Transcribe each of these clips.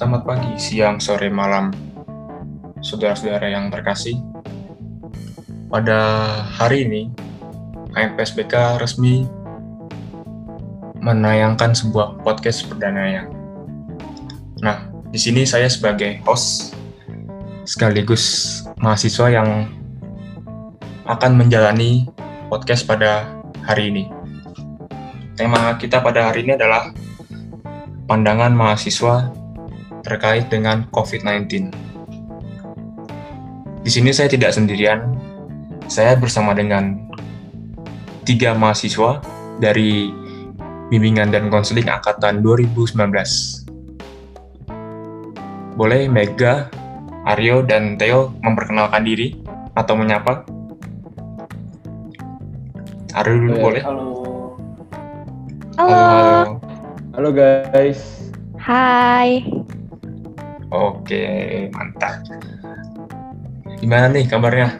Selamat pagi, siang, sore, malam, saudara-saudara yang terkasih. Pada hari ini, KMPSBK resmi menayangkan sebuah podcast perdananya. Nah, di sini saya sebagai host sekaligus mahasiswa yang akan menjalani podcast pada hari ini. Tema kita pada hari ini adalah pandangan mahasiswa terkait dengan COVID-19. Di sini saya tidak sendirian, saya bersama dengan tiga mahasiswa dari Bimbingan dan Konseling Angkatan 2019. Boleh Mega, Aryo, dan Theo memperkenalkan diri atau menyapa? Aryo dulu Oke, boleh? Halo. Halo, halo. Halo guys. Hai. Oke, mantap. Gimana nih kabarnya?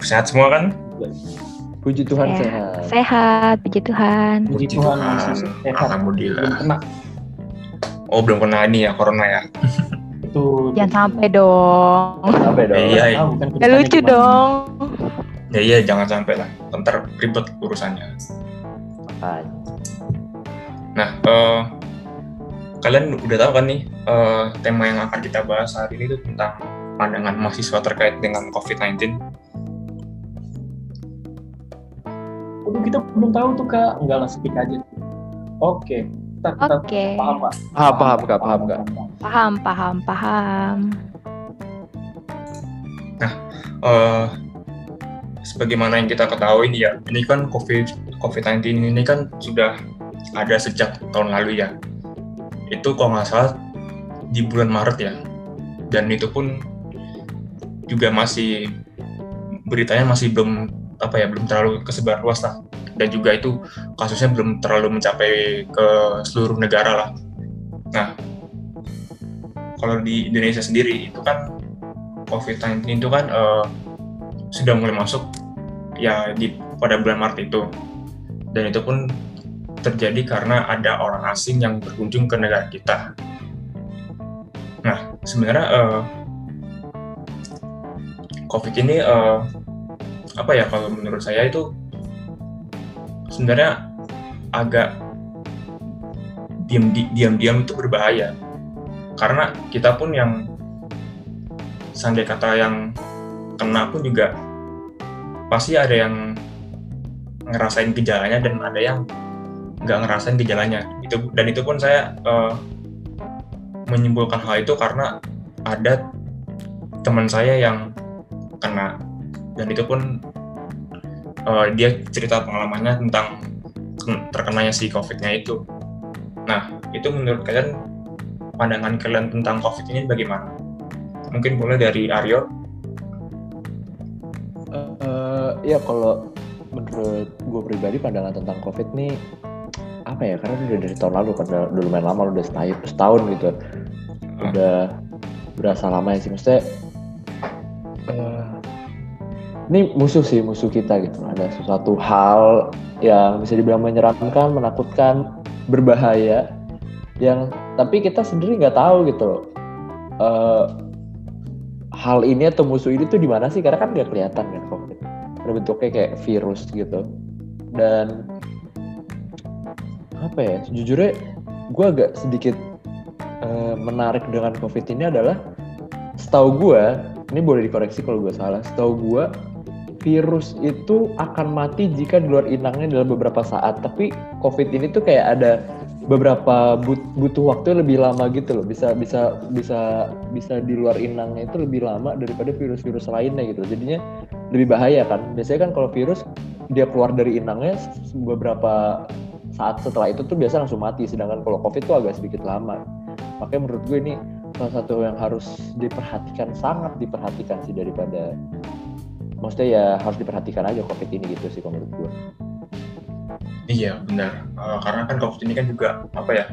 Sehat semua kan? Puji Tuhan Sehat. sehat. Sehat, puji Tuhan. Puji Tuhan, masih sehat. Belum Alhamdulillah. kena. Oh, belum kena ini ya, corona ya? Betul. Jangan sampai dong. sampai dong. Iya, iya. Ke depannya lucu gimana. dong. Ya iya, jangan sampai lah. Ntar ribet urusannya. Nah, eh, kalian udah tahu kan nih, eh, tema yang akan kita bahas hari ini itu tentang pandangan mahasiswa terkait dengan COVID-19. Waduh, kita belum tahu tuh kak. Enggak lah speak aja. Oke. Kita, kita Oke. paham pak. Paham paham kak paham kak. Paham, paham, paham. eh sebagaimana yang kita ketahui nih ya, ini kan COVID COVID-19 ini kan sudah ada sejak tahun lalu ya. Itu kalau nggak salah di bulan Maret ya. Dan itu pun juga masih beritanya masih belum apa ya belum terlalu kesebar luas lah. Dan juga itu kasusnya belum terlalu mencapai ke seluruh negara lah. Nah, kalau di Indonesia sendiri itu kan COVID-19 itu kan eh, sudah mulai masuk ya di pada bulan Maret itu dan itu pun terjadi karena ada orang asing yang berkunjung ke negara kita. Nah sebenarnya eh, COVID ini eh, apa ya kalau menurut saya itu sebenarnya agak diam diam-diam itu berbahaya karena kita pun yang sandai kata yang kena pun juga pasti ada yang ngerasain gejalanya dan ada yang nggak ngerasain gejalanya. Itu dan itu pun saya eh, menyimpulkan hal itu karena ada teman saya yang kena. Dan itu pun eh, dia cerita pengalamannya tentang ken- terkenanya si covidnya itu. Nah itu menurut kalian pandangan kalian tentang covid ini bagaimana? Mungkin mulai dari Aryo. Eh, ya kalau menurut gue pribadi pandangan tentang covid nih apa ya karena udah dari tahun lalu kan udah, udah lumayan lama udah setahun, setahun gitu. Udah berasa lama ya sih maksudnya eh, ini musuh sih musuh kita gitu. Ada sesuatu hal yang bisa dibilang menyeramkan menakutkan berbahaya yang tapi kita sendiri nggak tahu gitu loh. Eh, hal ini atau musuh ini tuh di mana sih? Karena kan nggak kelihatan kan covid Karena bentuknya kayak virus gitu. Dan apa ya sejujurnya gue agak sedikit eh, menarik dengan covid ini adalah setahu gue ini boleh dikoreksi kalau gue salah setahu gue virus itu akan mati jika di luar inangnya dalam beberapa saat. Tapi covid ini tuh kayak ada beberapa but- butuh waktu lebih lama gitu loh. Bisa bisa bisa bisa di luar inangnya itu lebih lama daripada virus-virus lainnya gitu. Jadinya lebih bahaya kan. Biasanya kan kalau virus dia keluar dari inangnya beberapa saat setelah itu tuh biasa langsung mati sedangkan kalau covid tuh agak sedikit lama makanya menurut gue ini salah satu yang harus diperhatikan sangat diperhatikan sih daripada maksudnya ya harus diperhatikan aja covid ini gitu sih kalau menurut gue Iya benar, Eh, karena kan COVID ini kan juga apa ya,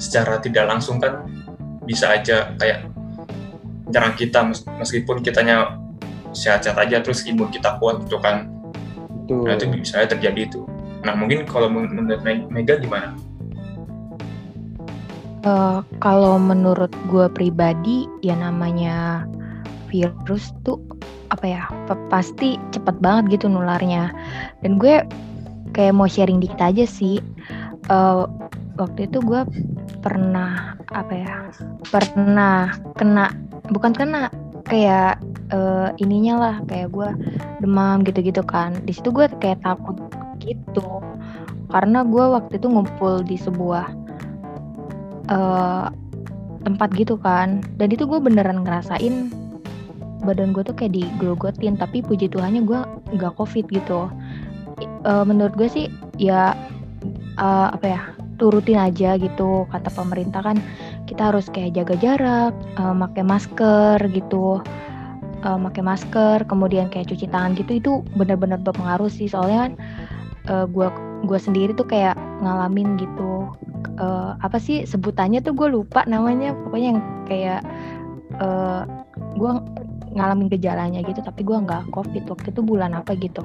secara tidak langsung kan bisa aja kayak menyerang kita mes- meskipun kitanya sehat-sehat aja terus imun kita kuat gitu kan, Betul. nah itu bisa terjadi itu. Nah mungkin kalau men- menurut Me- Mega gimana? Eh, kalau menurut gue pribadi ya namanya virus tuh apa ya pa- pasti cepat banget gitu nularnya. Dan gue kayak mau sharing dikit aja sih. Eh, waktu itu gue pernah apa ya pernah kena bukan kena kayak eh, ininya lah kayak gue demam gitu-gitu kan. Di situ gue kayak takut gitu. Karena gue waktu itu ngumpul di sebuah eh, tempat gitu kan. Dan itu gue beneran ngerasain badan gue tuh kayak digrogotin. Tapi puji Tuhannya gue nggak covid gitu. Eh, menurut gue sih ya eh, apa ya turutin aja gitu kata pemerintah kan. Kita harus kayak jaga jarak eh, pakai masker gitu. Pakai masker kemudian kayak cuci tangan gitu. Itu benar-benar berpengaruh sih. Soalnya kan eh, gue gue sendiri tuh kayak ngalamin gitu. Eh, apa sih sebutannya tuh gue lupa namanya. Pokoknya yang kayak eh gue ngalamin gejalanya gitu tapi gue nggak covid. Waktu itu bulan apa gitu.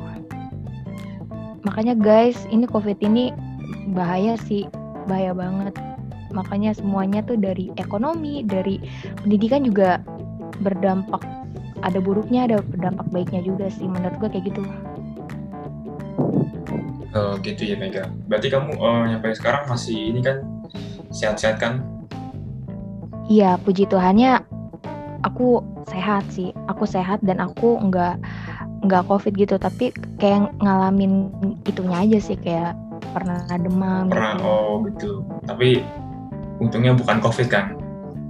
Makanya guys ini covid ini bahaya sih. Bahaya banget. Makanya semuanya tuh dari ekonomi dari pendidikan juga berdampak. Ada buruknya ada berdampak baiknya juga sih. Menurut gue kayak gitu Oh, gitu ya Mega. Berarti kamu eh, nyampe sekarang masih ini kan sehat-sehat kan? Iya, puji Tuhannya aku sehat sih. Aku sehat dan aku nggak nggak covid gitu, tapi kayak ngalamin itunya aja sih kayak pernah demam Pernah gitu. oh gitu. Tapi untungnya bukan COVID kan?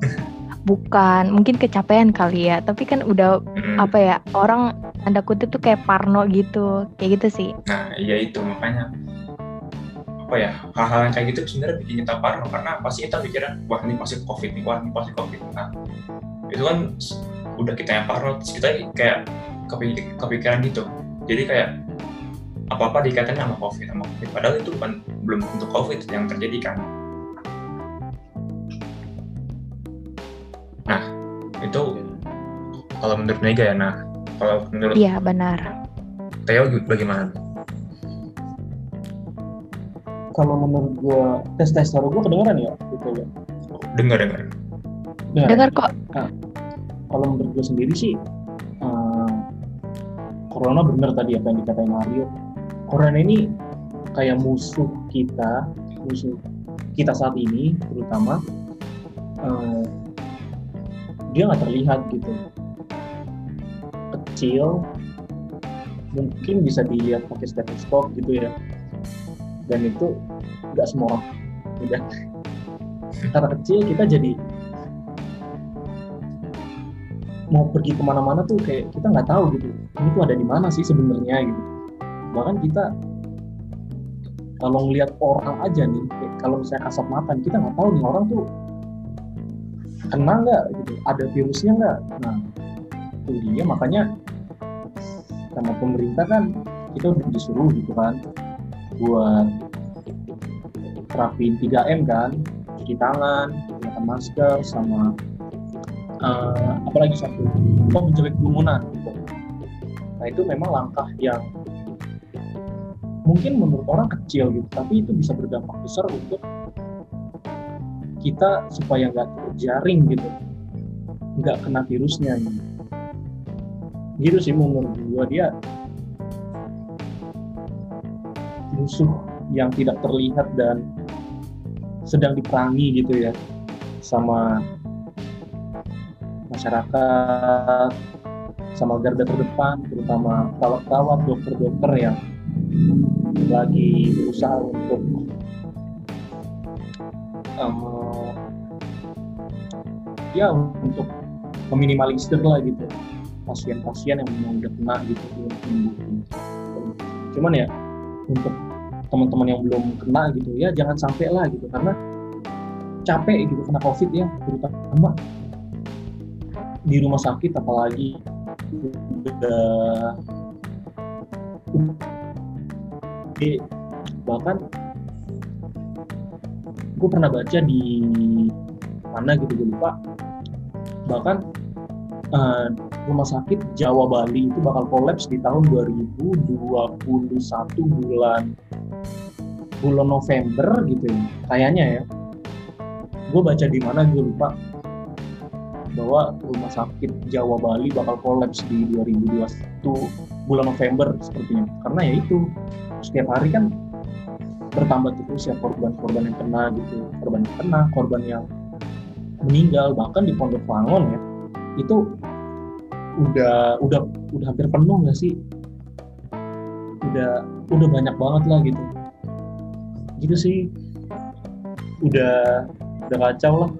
Bukan, mungkin kecapean kali ya. Tapi kan udah Mm-mm. apa ya orang tanda kutip tuh kayak parno gitu, kayak gitu sih. Nah, iya itu makanya apa ya hal-hal yang kayak gitu sebenarnya bikin kita parno. Karena pasti kita pikiran wah ini pasti covid nih wah ini pasti covid. Nah itu kan udah kita yang parno terus kita kayak kepi- kepikiran gitu. Jadi kayak apa apa dikaitannya sama covid sama covid. Padahal itu bukan belum untuk covid yang terjadi kan. Nah itu kalau menurut Mega ya nah kalau menurut Iya benar. Theo bagaimana Kalau menurut gue tes tes suara gue kedengeran ya gitu ya. dengar dengar Nah, Dengar kok. kalau menurut gue sendiri sih eh, corona bener tadi apa yang dikatain Mario corona ini kayak musuh kita musuh kita saat ini terutama eh, dia nggak terlihat gitu kecil mungkin bisa dilihat pakai stetoskop gitu ya. Dan itu nggak semua orang udah. Karena kecil kita jadi mau pergi ke mana-mana tuh kayak kita nggak tahu gitu ini tuh ada di mana sih sebenarnya gitu. Bahkan kita kalau ngelihat orang aja nih kalau misalnya kasat mata kita nggak tahu nih orang tuh kena nggak gitu ada virusnya nggak? Nah itu dia makanya sama pemerintah kan kita udah disuruh gitu kan buat terapin 3M kan cuci tangan gunakan masker sama eh, apalagi satu apa mencegah kerumunan gitu. Nah itu memang langkah yang mungkin menurut orang kecil gitu, tapi itu bisa berdampak besar untuk kita supaya nggak terjaring gitu, nggak kena virusnya. Gitu. Gitu sih menurut gua dia musuh yang tidak terlihat dan sedang diperangi gitu ya sama masyarakat sama garda terdepan terutama perawat-perawat dokter-dokter yang lagi berusaha untuk em, ya untuk meminimalisir lah gitu pasien-pasien yang memang udah kena gitu cuman ya untuk teman-teman yang belum kena gitu ya jangan sampai lah gitu karena capek gitu kena covid ya terutama di rumah sakit apalagi udah bahkan gue pernah baca di mana gitu gue lupa. Bahkan eh, rumah sakit Jawa Bali itu bakal kolaps di tahun 2021 bulan bulan November gitu ya kayaknya ya. Gue baca di mana gue lupa. Bahwa rumah sakit Jawa Bali bakal kolaps di 2021 bulan November sepertinya. Karena ya itu setiap hari kan bertambah terus ya korban-korban yang kena gitu korban yang kena korban yang meninggal bahkan di Pondok Langon ya itu udah udah udah hampir penuh nggak sih? Udah udah banyak banget lah gitu. Gitu sih. Udah udah kacau lah.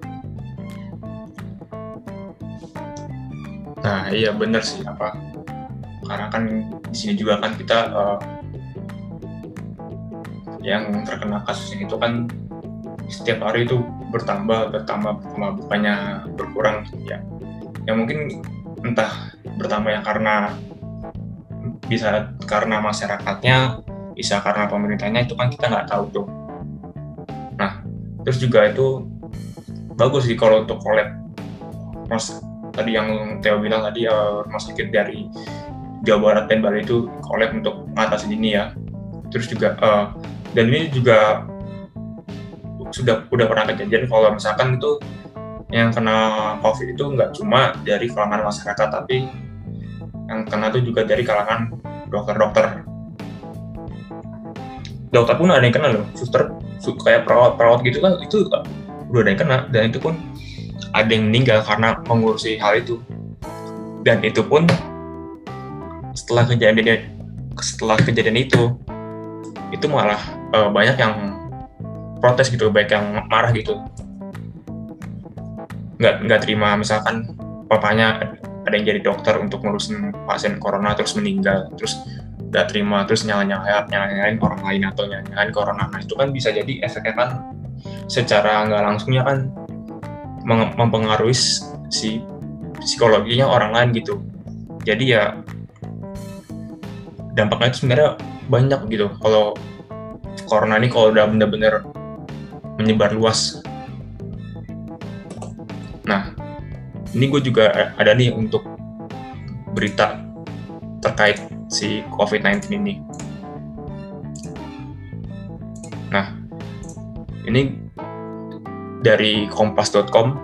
Nah iya bener sih apa? Karena kan di sini juga kan kita uh, yang terkena kasusnya itu kan setiap hari itu bertambah bertambah bukannya berkurang ya ya mungkin entah bertambah ya karena bisa karena masyarakatnya bisa karena pemerintahnya itu kan kita nggak tahu tuh nah terus juga itu bagus sih kalau untuk collab. Mas tadi yang Theo bilang tadi uh, rumah sakit dari Jawa Barat dan Bali itu collab untuk mengatasi ini ya. Terus juga uh, dan ini juga sudah udah pernah kejadian kalau misalkan itu yang kena COVID itu nggak cuma dari kalangan masyarakat tapi yang kena itu juga dari kalangan dokter-dokter. Dokter pun ada yang kena loh suster kayak perawat perawat gitu kan itu udah ada yang kena. Dan itu pun ada yang meninggal karena mengurusi hal itu. Dan itu pun setelah kejadian setelah kejadian itu itu malah uh, banyak yang protes gitu baik yang marah gitu nggak nggak terima. Misalkan papanya ada yang jadi dokter untuk ngurusin pasien corona terus meninggal terus nggak terima terus nyala nyala nyalain orang lain atau nyalain corona. Nah itu kan bisa jadi efeknya kan secara nggak langsungnya kan mempengaruhi si psikologinya orang lain gitu. Jadi ya dampaknya itu sebenarnya banyak gitu. Kalau corona ini kalau udah bener-bener menyebar luas ini gue juga ada nih untuk berita terkait si COVID-19 ini nah ini dari kompas.com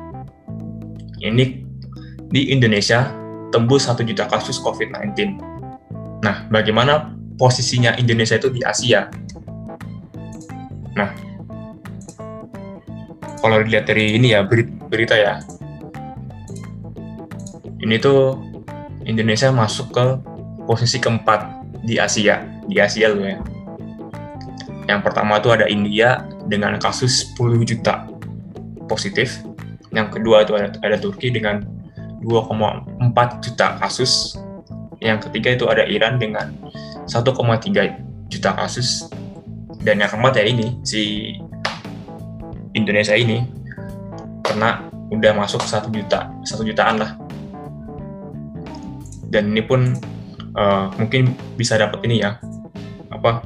ini di Indonesia tembus 1 juta kasus COVID-19. Nah, bagaimana posisinya Indonesia itu di Asia? Nah, kalau dilihat dari ini ya berita ya, ini tuh Indonesia masuk ke posisi keempat di Asia, di Asia loh ya. Yang pertama tuh ada India dengan kasus 10 juta positif. Yang kedua itu ada, ada Turki dengan 2,4 juta kasus. Yang ketiga itu ada Iran dengan 1,3 juta kasus. Dan yang keempat ya ini, si Indonesia ini kena udah masuk satu juta, satu jutaan lah. Dan ini pun uh, mungkin bisa dapat ini ya, apa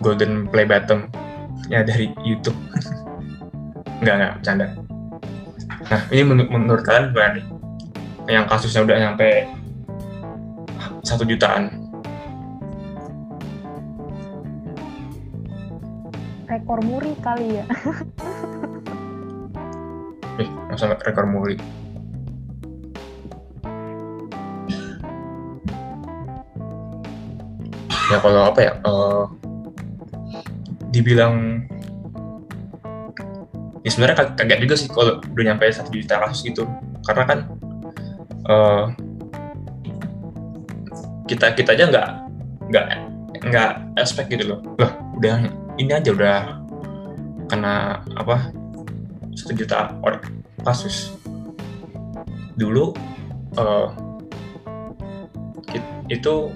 golden play button ya dari YouTube. Enggak, enggak, bercanda. Nah, ini menur menurut kalian gimana nih? Yang kasusnya udah nyampe satu jutaan. Rekor muri kali ya. eh, masa rekor muri? Ya kalau apa ya, uh, dibilang ya sebenarnya kaget juga sih kalau udah nyampe satu juta kasus gitu. Karena kan uh, kita kita aja nggak nggak nggak expect gitu loh. Loh udah ini aja udah kena apa satu juta orang kasus. Dulu uh, itu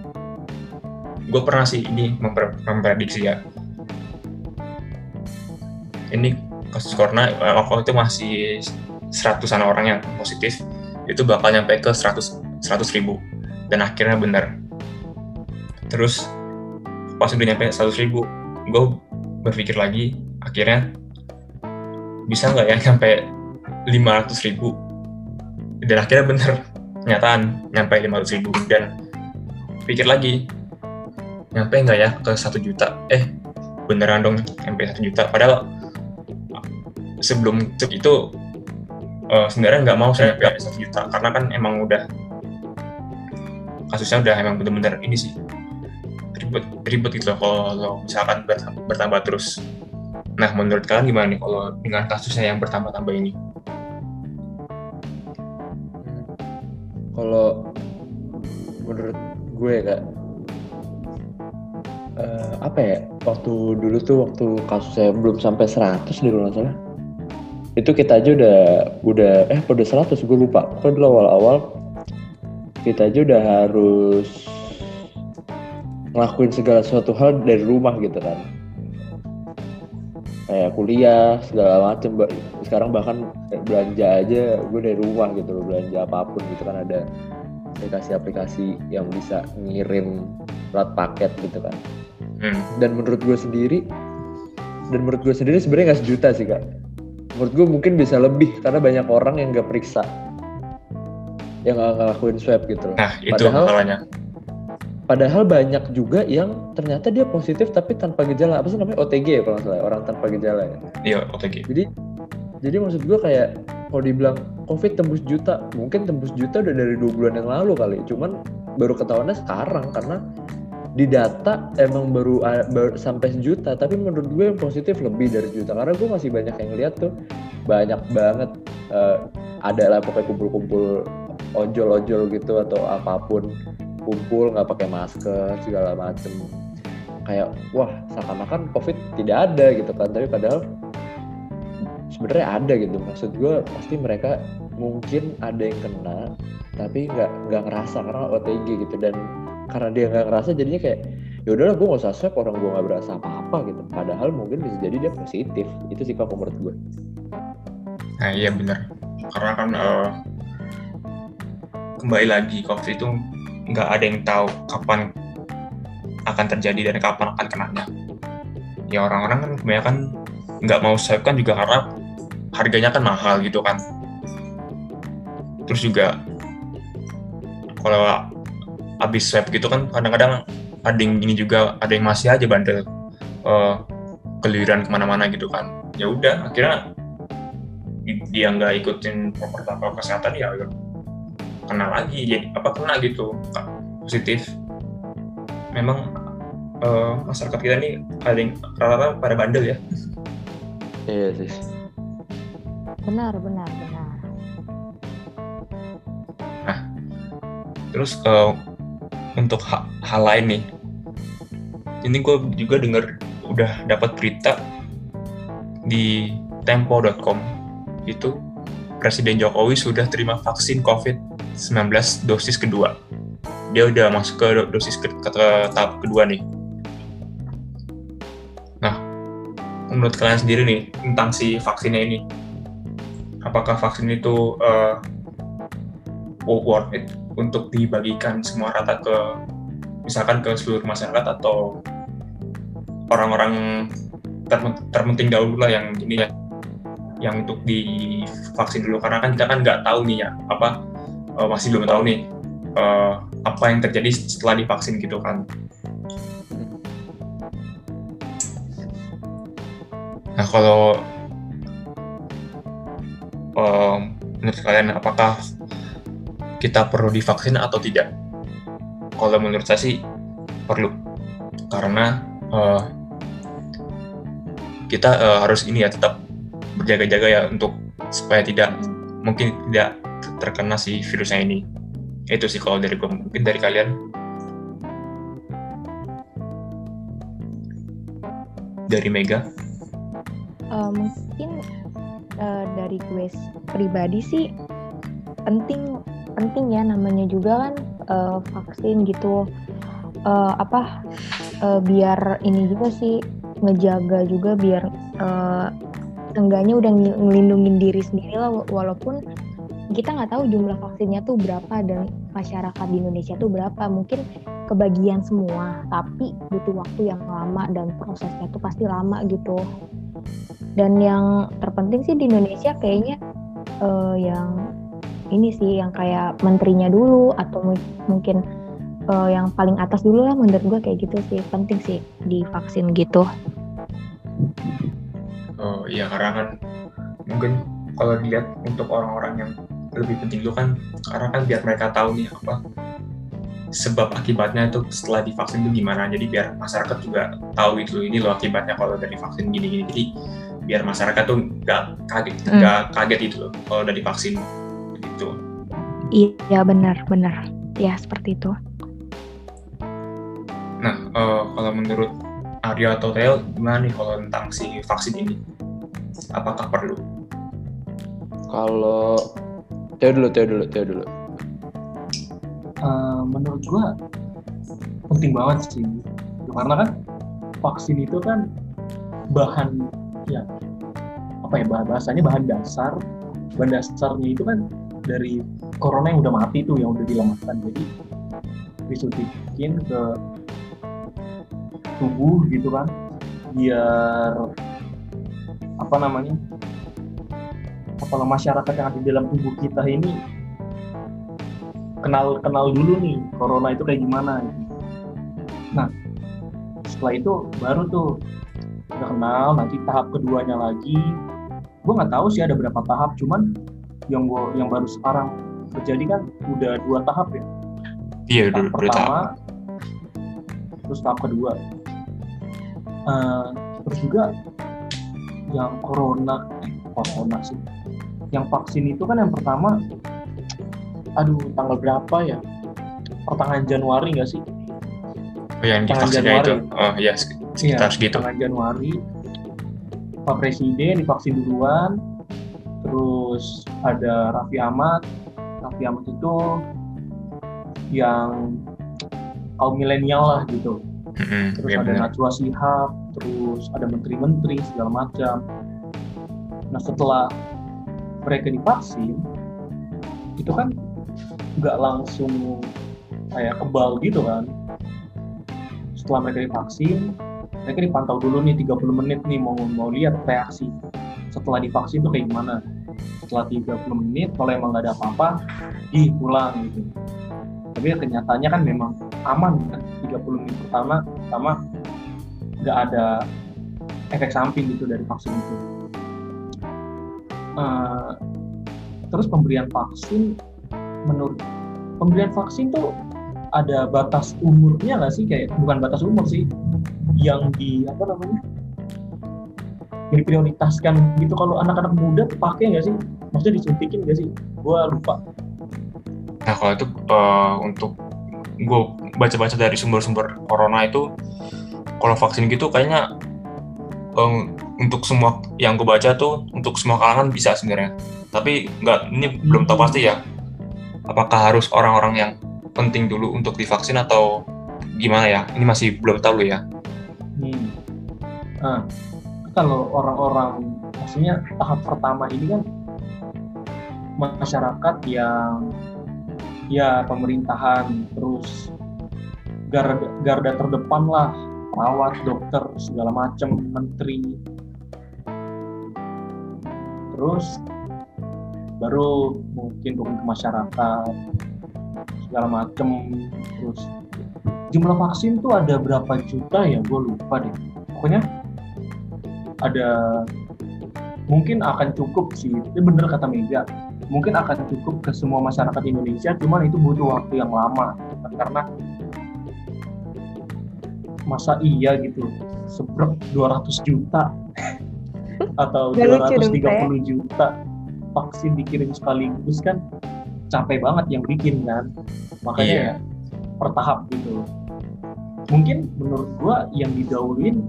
gue pernah sih ini memprediksi ya. Ini kasus corona eh, waktu itu masih seratusan orang yang positif itu bakal nyampe ke 100 100 ribu. Dan akhirnya benar terus pas udah nyampe 100 ribu gue berpikir lagi akhirnya bisa nggak ya nyampe 500 ribu? Dan akhirnya bener kenyataan nyampe 500 ribu. Dan pikir lagi nyampe nggak ya ke satu juta? Eh beneran dong nyampe satu juta. Padahal sebelum itu uh, sebenarnya nggak mau saya kayak satu juta. Karena kan emang udah kasusnya udah emang bener-bener ini sih ribet ribet gitu loh. Kalau misalkan bertambah terus. Nah menurut kalian gimana nih kalau dengan kasusnya yang bertambah-tambah ini? Kalau menurut gue kak uh, apa ya waktu dulu tuh waktu kasusnya belum sampai 100 di kalau salah. Itu kita aja udah udah eh pada 100 gue lupa. Kan dulu awal-awal kita aja udah harus ngelakuin segala sesuatu hal dari rumah gitu kan. Kayak kuliah segala macem sekarang bahkan belanja aja gue dari rumah gitu loh belanja apa pun gitu kan ada aplikasi-aplikasi yang bisa ngirim surat paket gitu kan hmm. dan menurut gue sendiri dan menurut gue sendiri sebenarnya nggak sejuta sih kak menurut gue mungkin bisa lebih karena banyak orang yang nggak periksa yang nggak ngelakuin swab gitu loh. Nah itu padahal, masalahnya. Padahal banyak juga yang ternyata dia positif tapi tanpa gejala. Apa sih namanya OTG ya kalau salah orang tanpa gejala ya. Iya OTG. Jadi jadi maksud gue kayak kalau dibilang COVID tembus juta, mungkin tembus juta udah dari dua bulan yang lalu kali. Cuman baru ketahuannya sekarang karena di data emang baru, baru sampai sejuta tapi menurut gue yang positif lebih dari juta karena gue masih banyak yang lihat tuh banyak banget uh, ada lah pokoknya kumpul-kumpul ojol-ojol gitu atau apa pun kumpul nggak pakai masker segala macem. Kayak wah seakan-akan covid tidak ada gitu kan tapi padahal sebenarnya ada gitu. Maksud gue pasti mereka mungkin ada yang kena tapi nggak nggak ngerasa karena OTG gitu. Dan karena dia nggak ngerasa jadinya kayak ya udahlah gue nggak usah swab orang gue nggak berasa apa-apa gitu padahal mungkin bisa jadi dia positif itu sih kalau menurut gue nah iya benar karena kan uh, kembali lagi COVID itu nggak ada yang tahu kapan akan terjadi dan kapan akan kenanya. Ya orang-orang kan kebanyakan nggak mau swab kan juga karena harganya kan mahal gitu kan. Terus juga kalau habis swab gitu kan kadang-kadang ada yang ini juga ada yang masih aja bandel uh, keliran ke mana-mana gitu kan. Ya udah akhirnya dia nggak ikutin protokol kesehatan ya kena lagi jadi apa kena gitu positif. Memang uh, masyarakat kita ini ada yang rata-rata pada bandel ya. Iya sih. Benar benar benar. Nah terus uh, untuk ha hal lain nih ini gue juga dengar udah dapat berita di tempo.com itu Presiden Jokowi sudah terima vaksin COVID 19 dosis kedua. Dia udah masuk ke dosis ke, ke, ke tahap kedua nih. Nah, menurut kalian sendiri nih tentang si vaksinnya ini, apakah vaksin itu uh, worth it untuk dibagikan semua rata ke misalkan ke seluruh masyarakat atau orang-orang terpenting dahulu lah yang ini ya yang untuk divaksin dulu karena kan kita kan nggak tahu nih ya apa uh, masih belum tahu nih uh, apa yang terjadi setelah divaksin gitu kan. Nah kalau um, menurut kalian apakah kita perlu divaksin atau tidak? Kalau menurut saya sih perlu. Karena uh, kita uh, harus ini ya tetap berjaga-jaga ya untuk supaya tidak mungkin tidak terkena si virusnya ini. Itu sih kalau dari gue mungkin dari kalian. Dari Mega? Uh, mungkin uh, dari gue pribadi sih penting penting ya namanya juga kan uh, vaksin gitu. Uh, apa uh, biar ini juga sih ngejaga juga biar uh, enggaknya udah ngelindungin diri sendiri lah walaupun kita nggak tahu jumlah vaksinnya tuh berapa dan masyarakat di Indonesia tuh berapa. Mungkin kebagian semua tapi butuh waktu yang lama dan prosesnya tuh pasti lama gitu. Dan yang terpenting sih di Indonesia kayaknya uh, yang ini sih yang kayak menterinya dulu atau mungkin uh, yang paling atas dulu lah menurut gue kayak gitu sih penting sih di vaksin gitu. Oh iya karena kan mungkin kalau dilihat untuk orang-orang yang lebih penting itu kan karena kan biar mereka tahu nih apa sebab akibatnya itu setelah divaksin itu gimana. Jadi biar masyarakat juga tahu itu ini loh akibatnya kalau dari vaksin gini-gini. Jadi biar masyarakat tuh nggak kaget Hmm. nggak kaget itu loh kalau dari vaksin gitu Iya benar benar. Ya seperti itu. nah eh, kalau menurut Arya atau Theo gimana nih kalau tentang si vaksin ini apakah perlu Kalau Teo dulu, Teo dulu, Teo dulu. Eh, menurut gua penting banget sih karena kan vaksin itu kan bahan ya apa ya bah- bahasanya bahan dasar bahan dasarnya itu kan dari corona yang udah mati tuh yang udah dilemahkan jadi disuntikin ke tubuh gitu kan biar apa namanya kepala masyarakat yang ada di dalam tubuh kita ini kenal kenal dulu nih corona itu kayak gimana gitu. Nah setelah itu baru tuh udah kenal nanti tahap keduanya lagi gue nggak tahu sih ada berapa tahap cuman yang gua yang baru sekarang terjadi kan udah dua tahap ya? Iya tahap dulu dulu pertama tahap terus tahap kedua. Eh, terus juga yang corona eh, corona sih. Yang vaksin itu kan yang pertama aduh tanggal berapa ya? Pertengahan Januari nggak sih? Oh, yang Tangan divaksinnya itu? Januari. oh ya sek- sekitar Iya, segitu. tanggal Januari Pak Presiden divaksin duluan terus ada Raffi Ahmad Raffi Ahmad itu yang kaum milenial lah gitu terus iya ada. Najwa Shihab, terus ada menteri-menteri segala macam. Nah setelah mereka divaksin, itu kan nggak langsung kayak kebal gitu kan. Setelah mereka divaksin, mereka dipantau dulu nih 30 menit nih mau mau lihat reaksi setelah divaksin tuh kayak gimana. Setelah 30 menit, kalau emang nggak ada apa-apa, ih pulang gitu. Tapi ya kenyataannya kan memang aman kan 30 menit pertama pertama nggak ada efek samping gitu dari vaksin itu. Eh, terus pemberian vaksin menurut pemberian vaksin tuh ada batas umurnya nggak sih kayak bukan batas umur sih yang di apa namanya diprioritaskan gitu kalau anak-anak muda pakai nggak sih maksudnya disuntikin nggak sih gua lupa Nah kalau itu eh, untuk gue baca-baca dari sumber-sumber corona itu, kalau vaksin gitu kayaknya eh, untuk semua yang gue baca tuh untuk semua kalangan bisa sebenarnya. Tapi nggak ini belum tahu pasti ya. Apakah harus orang-orang yang penting dulu untuk divaksin atau gimana ya? Ini masih belum tahu ya. Hmm. Nah, kalau orang-orang maksudnya tahap pertama ini kan masyarakat yang ya pemerintahan terus garda, garda terdepan lah perawat dokter segala macam menteri. Terus baru mungkin turun ke masyarakat segala macam terus jumlah vaksin tuh ada berapa juta ya? Gue lupa deh. Pokoknya ada mungkin akan cukup sih. Itu bener kata Mega. Mungkin akan cukup ke semua masyarakat Indonesia cuman itu butuh waktu yang lama. Karena masa iya gitu sebrek 200 juta atau Gak lucu dong, 230 juta vaksin dikirim sekaligus kan capek banget yang bikin kan. Makanya Iya. ya per tahap gitu. Mungkin menurut gua yang didahuluin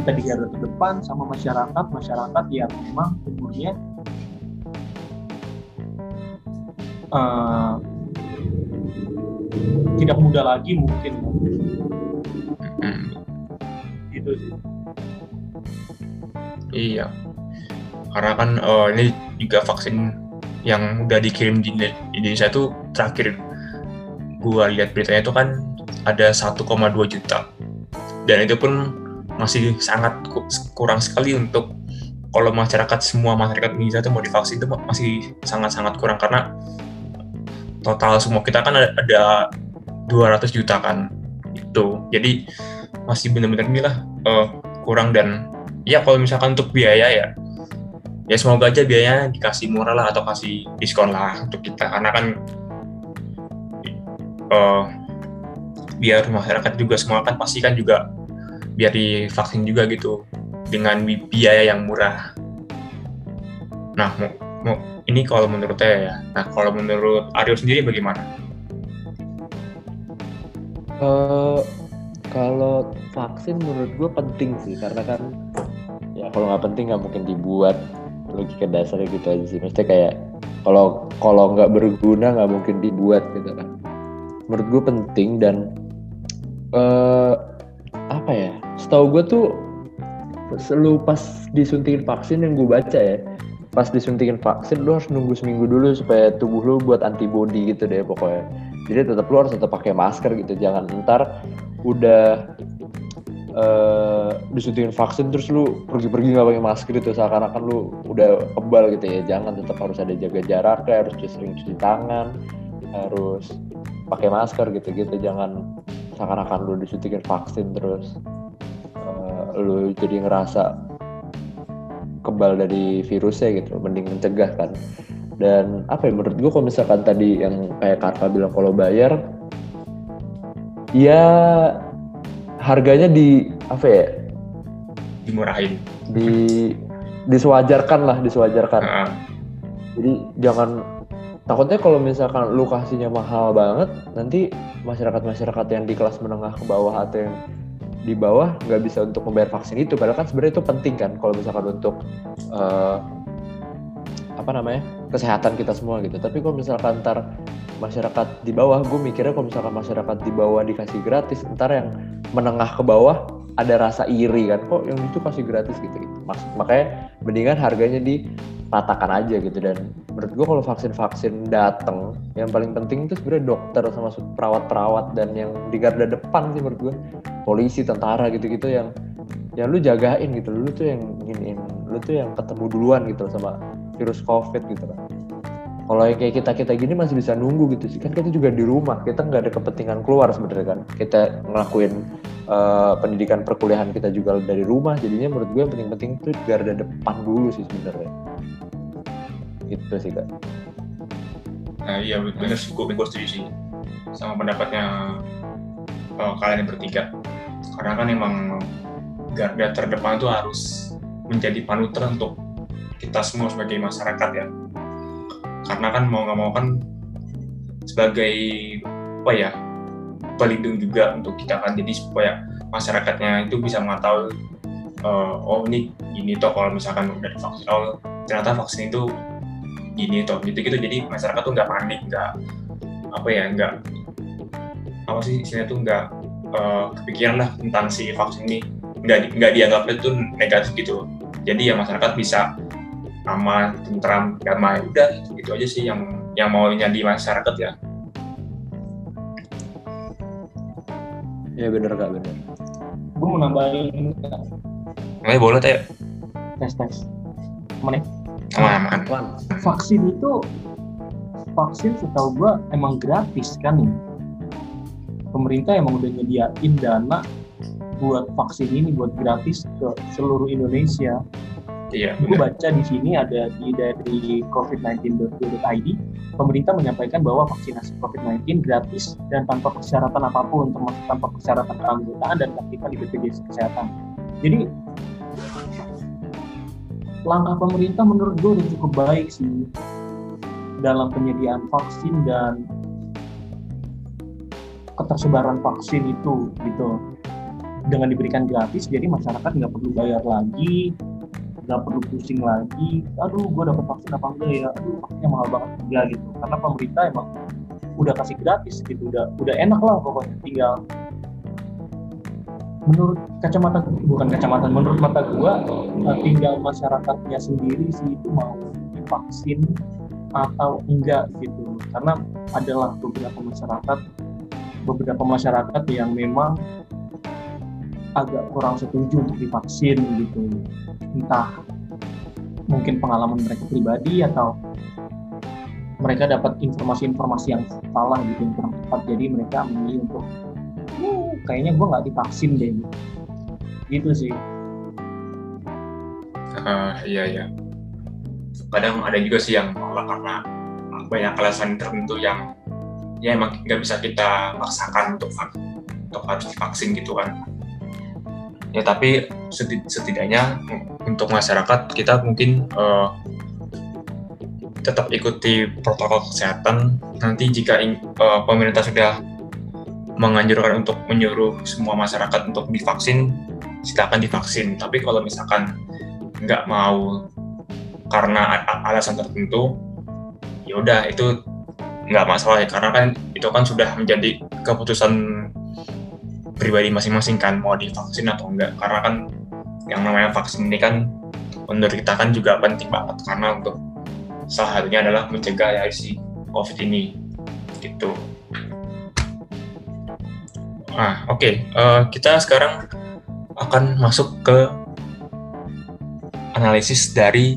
itu tadi garda terdepan sama masyarakat masyarakat yang memang umurnya eh, tidak muda lagi mungkin. Hmm, gitu sih. Iya. Karena kan eh, ini juga vaksin yang udah dikirim di Indo- Indonesia itu terakhir gua lihat beritanya itu kan ada 1,2 juta. Dan itu pun masih sangat ku- kurang sekali untuk kalau masyarakat semua masyarakat Indonesia itu mau divaksin itu masih sangat-sangat kurang karena total semua kita kan ada, ada 200 juta kan itu jadi masih benar-benar inilah eh, kurang dan ya kalau misalkan untuk biaya ya ya semoga aja biayanya dikasih murah lah atau kasih diskon lah untuk kita. Karena kan uh, biar masyarakat juga semua kan pasti kan juga biar divaksin juga gitu dengan biaya yang murah. Nah, mau, mau, ini kalau menurut saya ya. Nah, kalau menurut Aryo sendiri bagaimana? Uh, kalau vaksin menurut gue penting sih karena kan ya kalau nggak penting nggak mungkin dibuat logika dasarnya gitu aja sih maksudnya kayak kalau kalau nggak berguna nggak mungkin dibuat gitu kan menurut gue penting dan uh, apa ya setahu gue tuh selalu pas disuntikin vaksin yang gue baca ya pas disuntikin vaksin lu harus nunggu seminggu dulu supaya tubuh lu buat antibody gitu deh pokoknya. Jadi tetap lu harus tetap pakai masker gitu jangan ntar udah uh, disuntikin vaksin terus lu pergi-pergi nggak pakai masker itu seakan-akan lu udah kebal gitu ya. Jangan tetap harus ada jaga jarak ya harus sering cuci tangan harus pakai masker gitu-gitu. Jangan seakan-akan lu disuntikin vaksin terus lu jadi ngerasa kebal dari virusnya gitu mending mencegah kan. Dan apa ya menurut gue kalau misalkan tadi yang kayak Karva bilang kalau bayar ya harganya di apa ya dimurahin. di disewajarkan lah disewajarkan uh -huh. jadi jangan takutnya kalau misalkan lu kasihnya mahal banget nanti masyarakat masyarakat yang di kelas menengah ke bawah atau yang di bawah nggak bisa untuk membayar vaksin itu. Padahal kan sebenarnya itu penting kan kalau misalkan untuk uh, apa namanya kesehatan kita semua gitu. Tapi kalau misalkan ntar masyarakat di bawah gue mikirnya kalau misalkan masyarakat di bawah dikasih gratis ntar yang menengah ke bawah ada rasa iri kan kok yang itu kasih gratis gitu gitu. Mas, makanya mendingan harganya dipatakan aja gitu. Dan menurut gue kalau vaksin vaksin dateng yang paling penting itu sebenarnya dokter sama perawat-perawat dan yang di garda depan sih menurut gue polisi tentara gitu-gitu yang yang lu jagain gitu. Lu tuh yang ingin lu tuh yang ketemu duluan gitu sama virus covid gitu kan kalau kayak kita kita gini masih bisa nunggu gitu sih. Kan kita juga di rumah kita nggak ada kepentingan keluar sebenarnya kan. Kita ngelakuin uh, pendidikan perkuliahan kita juga dari rumah. Jadinya menurut gue yang penting-penting tuh garda depan dulu sih sebenarnya. Itu sih kak. Nah iya benar sih. Gue, gue setuju sih. Sama pendapatnya uh, kalian yang bertiga. Karena kan emang garda terdepan itu harus menjadi panutan untuk kita semua sebagai masyarakat ya karena kan mau nggak mau kan sebagai apa ya pelindung juga untuk kita kan. Jadi supaya masyarakatnya itu bisa mengetahui uh, oh ini ini toh kalau misalkan udah divaksin oh ternyata vaksin itu gini toh gitu gitu jadi masyarakat tuh nggak panik nggak apa ya nggak apa sih istilahnya tuh nggak uh, kepikiran lah tentang si vaksin ini. Nggak nggak dianggap itu negatif gitu. Jadi ya masyarakat bisa aman, tentram, damai. Udah gitu aja sih yang yang maunya di masyarakat ya. Ya bener kak bener. Gue mau nambahin. Oke boleh teh. Tes tes. Mana? Aman aman. Vaksin itu vaksin setahu gue emang gratis kan ya. Pemerintah emang udah nyediain dana buat vaksin ini buat gratis ke seluruh Indonesia Iya. Gue baca di sini ada di dari covid19.id, pemerintah menyampaikan bahwa vaksinasi COVID-19 gratis dan tanpa persyaratan apa pun, termasuk tanpa persyaratan keanggotaan dan aktifan di BPJS Kesehatan. Jadi langkah pemerintah menurut gue udah cukup baik sih dalam penyediaan vaksin dan ketersebaran vaksin itu gitu dengan diberikan gratis jadi masyarakat nggak perlu bayar lagi nggak perlu pusing lagi aduh gue dapat vaksin apa enggak ya? Aduh vaksinnya mahal banget. Enggak gitu karena pemerintah emang udah kasih gratis gitu udah udah enak lah pokoknya tinggal menurut kacamata bukan kacamata menurut mata gue eh, tinggal masyarakatnya sendiri sih itu mau divaksin atau enggak gitu. Karena adalah beberapa masyarakat beberapa masyarakat yang memang agak kurang setuju untuk divaksin gitu entah mungkin pengalaman mereka pribadi atau mereka dapat informasi-informasi yang salah gitu yang kurang tepat. Jadi mereka memilih untuk kayaknya gue nggak divaksin deh. Gitu sih. Uh, iya iya. Kadang ada juga sih yang malah karena banyak alasan tertentu yang ya emang nggak bisa kita paksakan untuk untuk harus divaksin gitu kan ya tapi setidaknya untuk masyarakat kita mungkin uh, tetap ikuti protokol kesehatan. Nanti jika uh, pemerintah sudah menganjurkan untuk menyuruh semua masyarakat untuk divaksin silakan divaksin. Tapi kalau misalkan nggak mau karena alasan tertentu ya udah itu nggak masalah ya. Karena kan itu kan sudah menjadi keputusan pribadi masing-masing kan mau divaksin atau enggak karena kan yang namanya vaksin ini kan menurut kita kan juga penting banget karena untuk salah satunya adalah mencegah ya si covid ini gitu nah oke okay. uh, eh, kita sekarang akan masuk ke analisis dari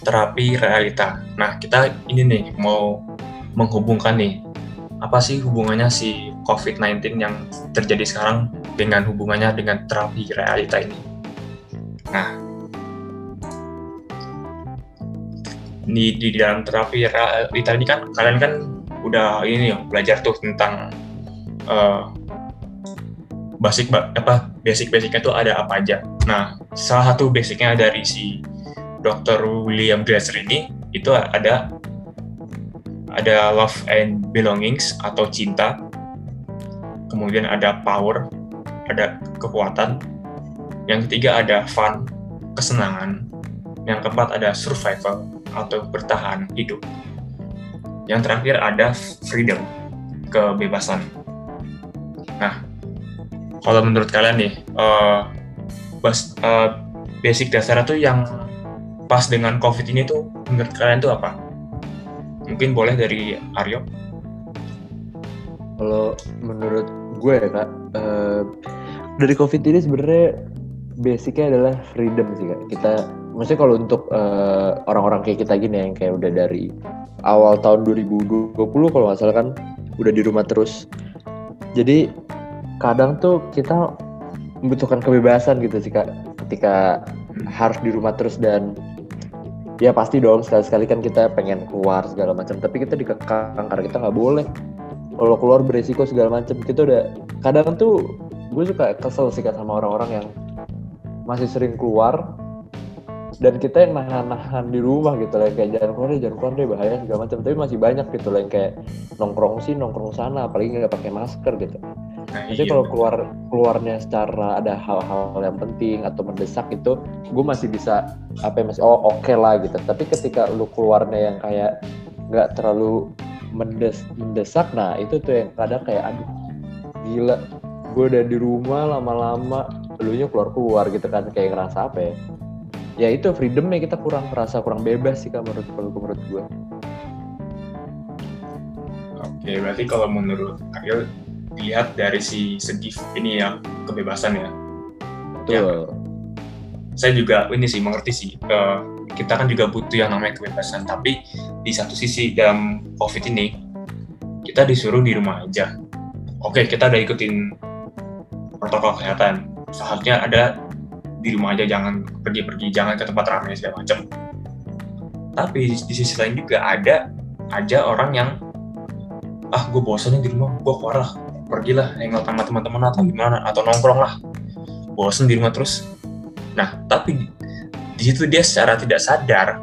terapi realita. Nah, kita ini nih mau menghubungkan nih apa sih hubungannya si COVID-19 yang terjadi sekarang dengan hubungannya dengan terapi realita ini. Nah, di, di dalam terapi realita ini kan kalian kan udah ini ya belajar tuh tentang uh, basic apa basic-basicnya tuh ada apa aja. Nah, salah satu basicnya dari si Dr. William Glasser ini itu ada ada love and belongings atau cinta, kemudian ada power, ada kekuatan, yang ketiga ada fun, kesenangan, yang keempat ada survival atau bertahan hidup, yang terakhir ada freedom, kebebasan. Nah, kalau menurut kalian nih, uh, bas, uh, basic dasar itu yang pas dengan COVID ini tuh menurut kalian tuh apa? Mungkin boleh dari Aryo. Kalau menurut gue ya kak, uh, dari COVID ini sebenarnya basicnya adalah freedom sih kak. Kita, maksudnya kalau untuk uh, orang-orang kayak kita gini yang kayak udah dari awal tahun 2020 kalau salah kan udah di rumah terus. Jadi kadang tuh kita membutuhkan kebebasan gitu sih kak. Ketika harus di rumah terus dan ya pasti dong sekali-sekali kan kita pengen keluar segala macam tapi kita dikekang karena kita nggak boleh kalau keluar beresiko segala macam kita udah kadang tuh gue suka kesel sih sama orang-orang yang masih sering keluar dan kita yang nahan-nahan di rumah gitu lah kayak jangan keluar deh jangan keluar deh bahaya segala macam tapi masih banyak gitu lah yang kayak nongkrong sih nongkrong sana apalagi nggak pakai masker gitu Nah, Jadi iya. kalau keluar keluarnya secara ada hal-hal yang penting atau mendesak itu, gue masih bisa apa ya masih oh oke okay lah gitu. Tapi ketika lu keluarnya yang kayak nggak terlalu mendes mendesak, nah itu tuh yang kadang kayak aduh gila, gue udah di rumah lama-lama, lu nya keluar keluar gitu kan kayak ngerasa apa ya? Ya itu freedomnya kita kurang merasa kurang bebas sih kan menurut kalau menurut gue. Oke, berarti kalau menurut Ariel dilihat dari si segi ini ya kebebasan ya. Betul. Ya, saya juga ini sih mengerti sih uh, kita kan juga butuh yang namanya kebebasan tapi di satu sisi dalam covid ini kita disuruh di rumah aja. Oke kita udah ikutin protokol kesehatan seharusnya ada di rumah aja jangan pergi-pergi jangan ke tempat ramai segala macam. Tapi di sisi lain juga ada aja orang yang ah gue bosan di rumah gue keluar lah pergilah hangout sama teman-teman atau gimana atau nongkrong lah bosen di rumah terus nah tapi di situ dia secara tidak sadar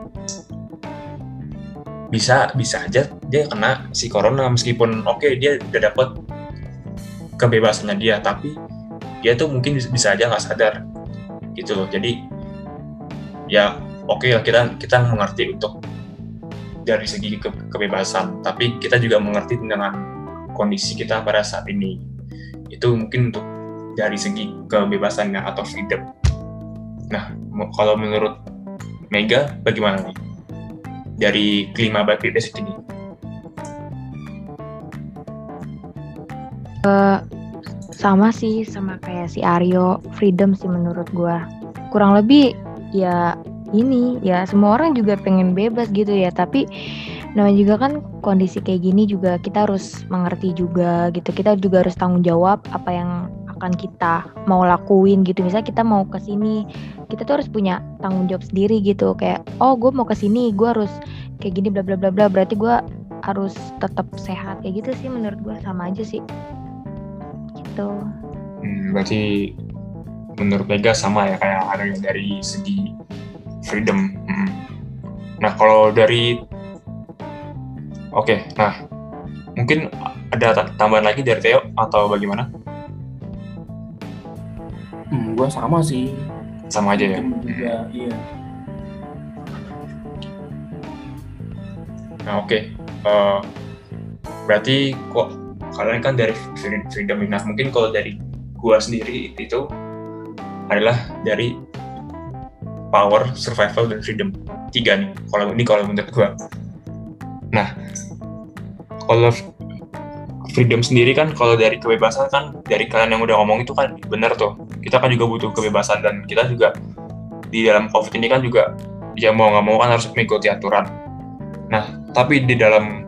bisa bisa aja dia kena si corona meskipun oke okay, dia udah dapat kebebasannya dia tapi dia tuh mungkin bisa aja nggak sadar gitu loh jadi ya oke okay kita kita mengerti untuk dari segi ke, kebebasan tapi kita juga mengerti dengan kondisi kita pada saat ini. Itu mungkin untuk dari segi kebebasannya atau freedom. Nah, kalau menurut Mega bagaimana nih? Dari kelima bagi basic ini. Uh, sama sih sama kayak si Aryo freedom sih menurut gue kurang lebih ya ini ya semua orang juga pengen bebas gitu ya tapi namanya juga kan kondisi kayak gini juga kita harus mengerti juga gitu kita juga harus tanggung jawab apa yang akan kita mau lakuin gitu. Misalnya kita mau ke sini kita tuh harus punya tanggung jawab sendiri gitu. Kayak oh gue mau ke sini gue harus kayak gini bla bla bla bla. Berarti gue harus tetap sehat. Kayak gitu sih menurut gue sama aja sih. Gitu. Hmm, berarti menurut Mega sama ya kayak ada yang dari segi freedom. Hmm. Nah kalau dari Oke, nah mungkin ada ta- tambahan lagi dari Theo atau bagaimana? Hmm, gue sama sih. Sama aja ya. Juga, iya. Nah oke, Eh, berarti kok kalian kan dari free- freedom nah mungkin kalau dari gua sendiri itu adalah dari power, survival dan freedom tiga nih. Kalau ini kalau menurut gua. Nah kalau freedom sendiri kan kalau dari kebebasan kan dari kalian yang udah ngomong itu kan benar tuh. Kita kan juga butuh kebebasan dan kita juga di dalam covid ini kan juga ya mau nggak mau kan harus mengikuti aturan. Nah, tapi di dalam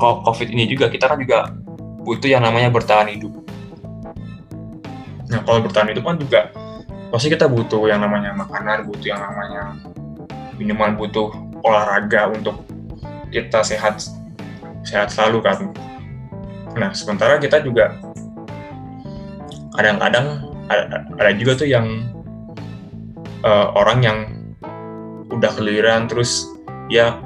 COVID ini juga kita kan juga butuh yang namanya bertahan hidup. Nah, kalau bertahan hidup kan juga pasti kita butuh yang namanya makanan, butuh yang namanya minuman, butuh olahraga untuk kita sehat sehat selalu kan. Nah, sementara kita juga kadang-kadang ada, juga tuh yang eh, orang yang udah keliriran terus ya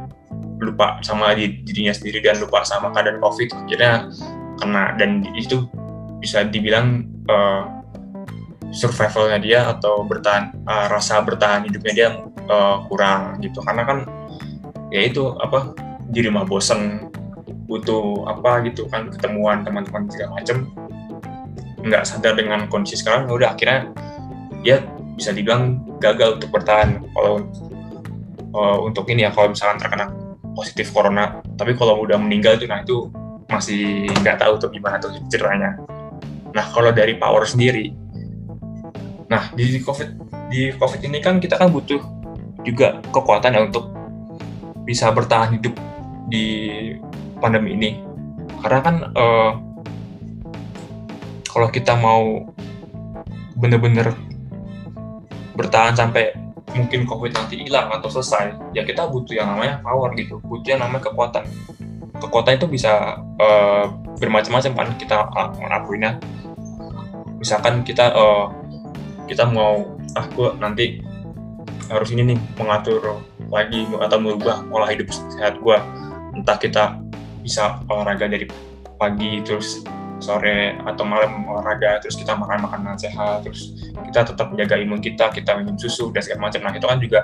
lupa sama di- dirinya sendiri dan lupa sama keadaan covid akhirnya kena. Dan itu bisa dibilang uh, survivalnya dia atau bertahan uh, rasa bertahan hidupnya dia uh, kurang gitu. Karena kan ya itu apa di rumah bosen butuh apa gitu kan ketemuan teman-teman segala macem. Nggak sadar dengan kondisi sekarang ya udah akhirnya dia bisa dibilang gagal untuk bertahan kalau uh, untuk ini ya kalau misalkan terkena positif corona. Tapi kalau udah meninggal itu nah itu masih nggak tahu tuh gimana tuh ceritanya. Nah kalau dari power sendiri nah di covid di covid ini kan kita kan butuh juga kekuatan ya untuk bisa bertahan hidup di pandemi ini. Karena kan eh, kalau kita mau bener-bener bertahan sampai mungkin covid nanti hilang atau selesai ya kita butuh yang namanya power gitu butuh yang namanya kekuatan. Kekuatan itu bisa eh, bermacam-macam kan kita uh, misalkan kita eh, kita mau ah gua nanti harus ini nih mengatur lagi atau merubah pola hidup sehat gua. Entah kita bisa olahraga dari pagi terus sore atau malam olahraga terus kita makan makanan sehat terus kita tetap menjaga imun kita kita minum susu dan segala macam. Nah itu kan juga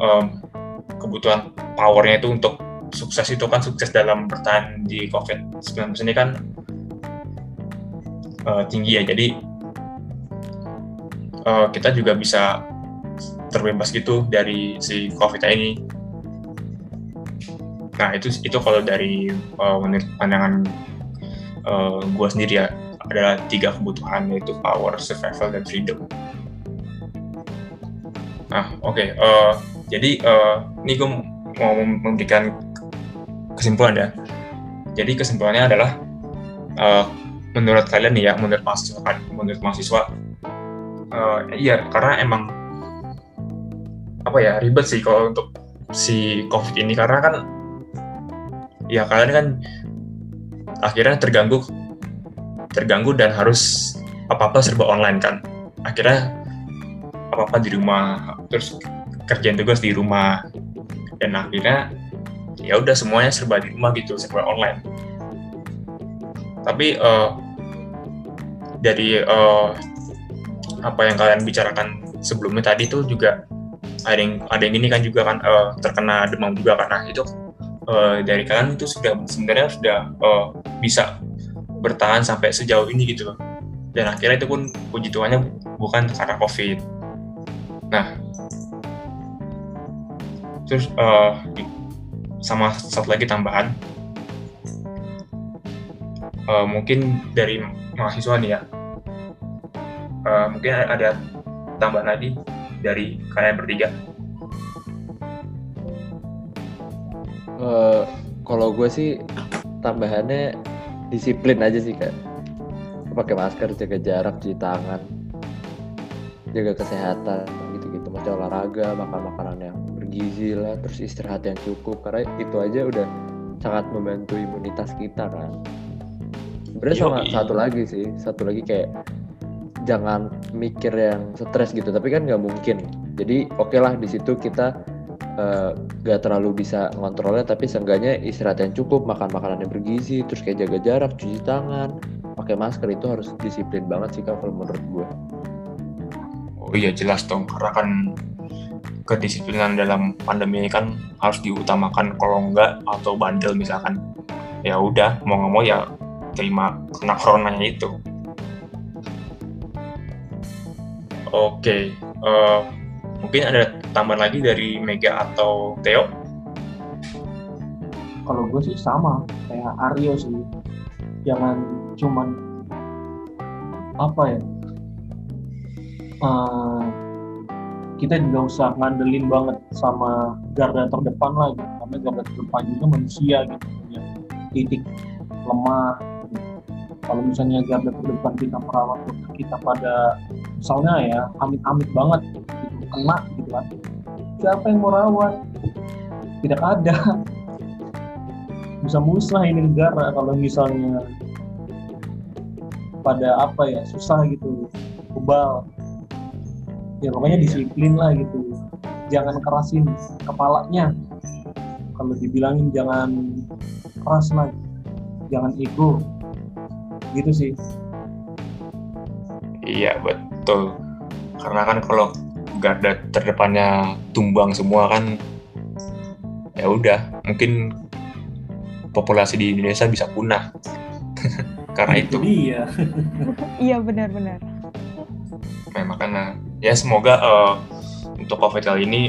em, kebutuhan powernya itu untuk sukses itu kan sukses dalam bertahan di COVID-19 ini kan eh, tinggi ya. Jadi eh, kita juga bisa terbebas gitu dari si COVID ini nah itu itu kalau dari eh, menurut pandangan uh, gue sendiri ya adalah tiga kebutuhan yaitu power, survival, dan freedom. Nah, oke. eh, jadi eh, ini gue mau memberikan kesimpulan ya. Jadi kesimpulannya adalah eh, menurut kalian nih ya, menurut mahasiswa, menurut mahasiswa, eh, iya karena emang apa ya ribet sih kalau untuk si COVID ini karena kan ya kalian kan akhirnya terganggu terganggu dan harus apa apa serba online kan. Akhirnya apa apa di rumah terus kerjaan tugas di rumah. Dan akhirnya ya udah semuanya serba di rumah gitu serba online. Tapi eh, dari eh, apa yang kalian bicarakan sebelumnya tadi tuh juga ada yang ada yang ini kan juga kan eh, terkena demam juga karena itu eh, dari kalian itu sudah sebenarnya sudah eh, bisa bertahan sampai sejauh ini gitu loh. Dan akhirnya itu pun puji Tuhannya bukan karena COVID. Nah, terus eh, sama satu lagi tambahan, Eh, mungkin dari mahasiswa nih ya, Eh, mungkin ada tambahan lagi dari kalian bertiga. Eh, kalau gue sih tambahannya disiplin aja sih kak. pakai masker jaga jarak cuci tangan jaga kesehatan gitu-gitu. Macam olahraga makan makanan yang bergizi lah terus istirahat yang cukup. Karena itu aja udah sangat membantu imunitas kita kan. Sebenarnya sama satu lagi sih. Satu lagi kayak jangan mikir yang stres gitu. Tapi kan nggak mungkin. Jadi oke lah di situ kita eh, nggak terlalu bisa ngontrolnya tapi seenggaknya istirahat yang cukup makan makanan yang bergizi terus kayak jaga jarak cuci tangan pakai masker itu harus disiplin banget sih kalau menurut gue Oh iya jelas dong, karena kan kedisiplinan dalam pandemi ini kan harus diutamakan kalau enggak atau bandel misalkan ya udah mau nggak mau ya terima kena coronanya itu. Oke, eh, mungkin ada tambahan lagi dari Mega atau Theo? kalau gue sih sama kayak Aryo sih jangan cuman apa ya eh, kita juga usah ngandelin banget sama garda terdepan lah gitu karena garda terdepan juga manusia gitu punya titik lemah gitu. kalau misalnya garda terdepan kita perawat kita pada misalnya ya amit-amit banget. Gitu kena gitu kan. Siapa yang mau rawat? Tidak ada. Bisa musnah ini negara kalau misalnya pada apa ya susah gitu. Kebal. Ya pokoknya disiplin lah gitu. Jangan kerasin kepalanya. Kalau dibilangin jangan keras lah jangan ego. Gitu sih. Iya betul, karena kan kalau garda terdepannya tumbang semua kan ya udah mungkin populasi di Indonesia bisa punah. Karena itu. dia Iya benar-benar. Nah, makanya ya semoga eh, untuk COVID kali ini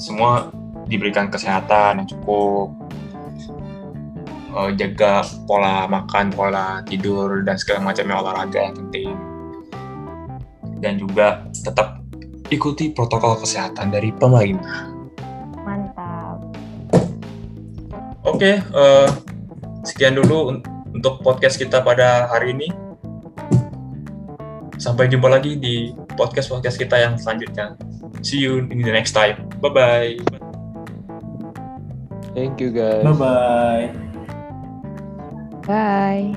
semua diberikan kesehatan yang cukup, eh, jaga pola makan, pola tidur dan segala macamnya olahraga yang penting, dan juga tetap ikuti protokol kesehatan dari pemerintah. Mantap. Oke, eh, sekian dulu un- untuk podcast kita pada hari ini. Sampai jumpa lagi di podcast-podcast kita yang selanjutnya. See you in the next time. Bye-bye. thank you guys bye bye Bye.